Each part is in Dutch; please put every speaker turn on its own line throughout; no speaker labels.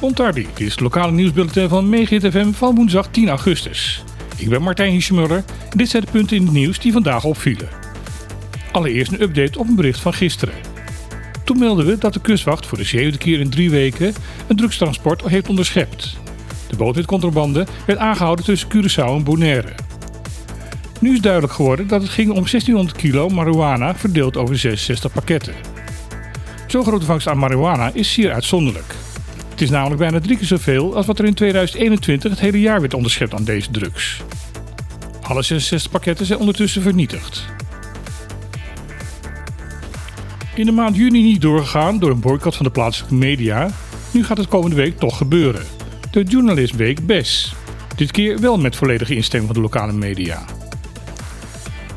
Montardi, dit is het lokale nieuwsbulletin van Megahit FM van woensdag 10 augustus. Ik ben Martijn Hiesjemuller en dit zijn de punten in het nieuws die vandaag opvielen. Allereerst een update op een bericht van gisteren. Toen melden we dat de kustwacht voor de zevende keer in drie weken een drugstransport heeft onderschept. De boot met werd aangehouden tussen Curaçao en Bonaire. Nu is duidelijk geworden dat het ging om 1600 kilo marihuana verdeeld over 66 pakketten. Zo'n grote vangst aan marihuana is zeer uitzonderlijk. Het is namelijk bijna drie keer zoveel als wat er in 2021 het hele jaar werd onderschept aan deze drugs. Alle 66 pakketten zijn ondertussen vernietigd. In de maand juni niet doorgegaan door een boycott van de plaatselijke media. Nu gaat het komende week toch gebeuren. De Journalist Week BES. Dit keer wel met volledige instemming van de lokale media.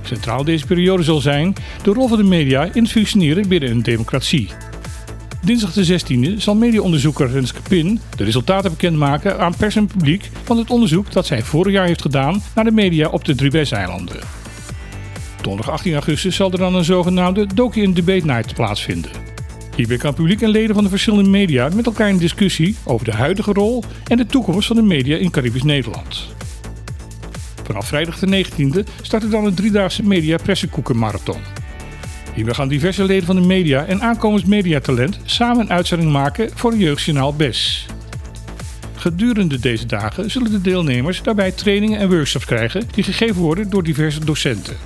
Centraal deze periode zal zijn de rol van de media in het functioneren binnen een democratie. Dinsdag de 16e zal mediaonderzoeker Renske Pin de resultaten bekendmaken aan pers en publiek van het onderzoek dat zij vorig jaar heeft gedaan naar de media op de Driebeis-eilanden. Donderdag 18 augustus zal er dan een zogenaamde Docu Debate Night plaatsvinden. Hierbij kan publiek en leden van de verschillende media met elkaar in discussie over de huidige rol en de toekomst van de media in Caribisch Nederland. Vanaf vrijdag de 19e start er dan een driedaagse media pressekoekenmarathon. Hierbij gaan diverse leden van de media en aankomend mediatalent samen een uitzending maken voor het jeugdjournaal BES. Gedurende deze dagen zullen de deelnemers daarbij trainingen en workshops krijgen die gegeven worden door diverse docenten.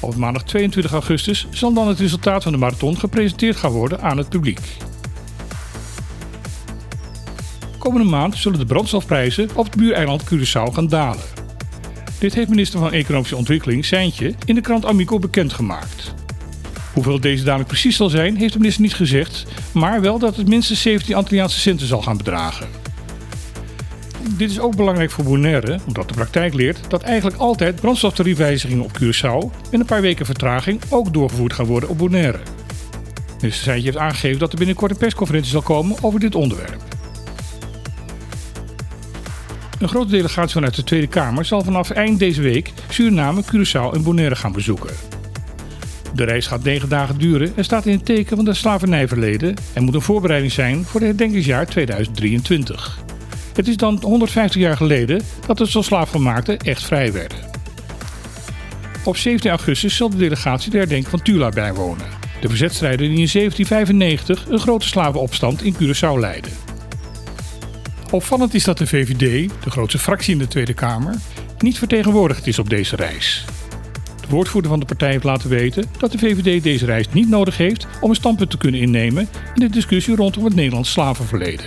Op maandag 22 augustus zal dan het resultaat van de marathon gepresenteerd gaan worden aan het publiek. Komende maand zullen de brandstofprijzen op het buureiland Curaçao gaan dalen. Dit heeft minister van Economische Ontwikkeling, Seintje, in de krant Amico bekendgemaakt. Hoeveel deze dadelijk precies zal zijn, heeft de minister niet gezegd, maar wel dat het minstens 17 Antilliaanse centen zal gaan bedragen. Dit is ook belangrijk voor Bonaire, omdat de praktijk leert dat eigenlijk altijd brandstoftariefwijzigingen op Curaçao met een paar weken vertraging ook doorgevoerd gaan worden op Bonaire. Minister Seintje heeft aangegeven dat er binnenkort een persconferentie zal komen over dit onderwerp. Een grote delegatie vanuit de Tweede Kamer zal vanaf eind deze week Suriname, Curaçao en Bonaire gaan bezoeken. De reis gaat negen dagen duren en staat in het teken van het slavernijverleden en moet een voorbereiding zijn voor het herdenkingsjaar 2023. Het is dan 150 jaar geleden dat de tot slaafgemaakten echt vrij werden. Op 17 augustus zal de delegatie de herdenking van Tula bijwonen. De verzetstrijder die in 1795 een grote slavenopstand in Curaçao leidde. Opvallend is dat de VVD, de grootste fractie in de Tweede Kamer, niet vertegenwoordigd is op deze reis. De woordvoerder van de partij heeft laten weten dat de VVD deze reis niet nodig heeft om een standpunt te kunnen innemen in de discussie rondom het Nederlands slavenverleden.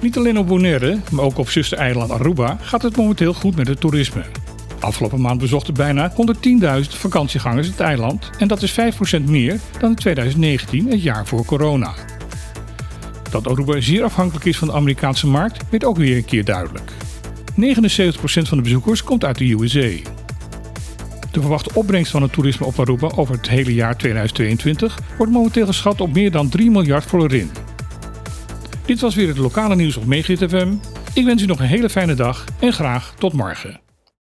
Niet alleen op Bonaire, maar ook op zustereiland Aruba gaat het momenteel goed met het toerisme. Afgelopen maand bezochten bijna 110.000 vakantiegangers het eiland en dat is 5% meer dan in 2019, het jaar voor corona. Dat Aruba zeer afhankelijk is van de Amerikaanse markt werd ook weer een keer duidelijk. 79% van de bezoekers komt uit de USA. De verwachte opbrengst van het toerisme op Aruba over het hele jaar 2022 wordt momenteel geschat op meer dan 3 miljard florin. Dit was weer het lokale nieuws op Megahit FM. Ik wens u nog een hele fijne dag en graag tot morgen.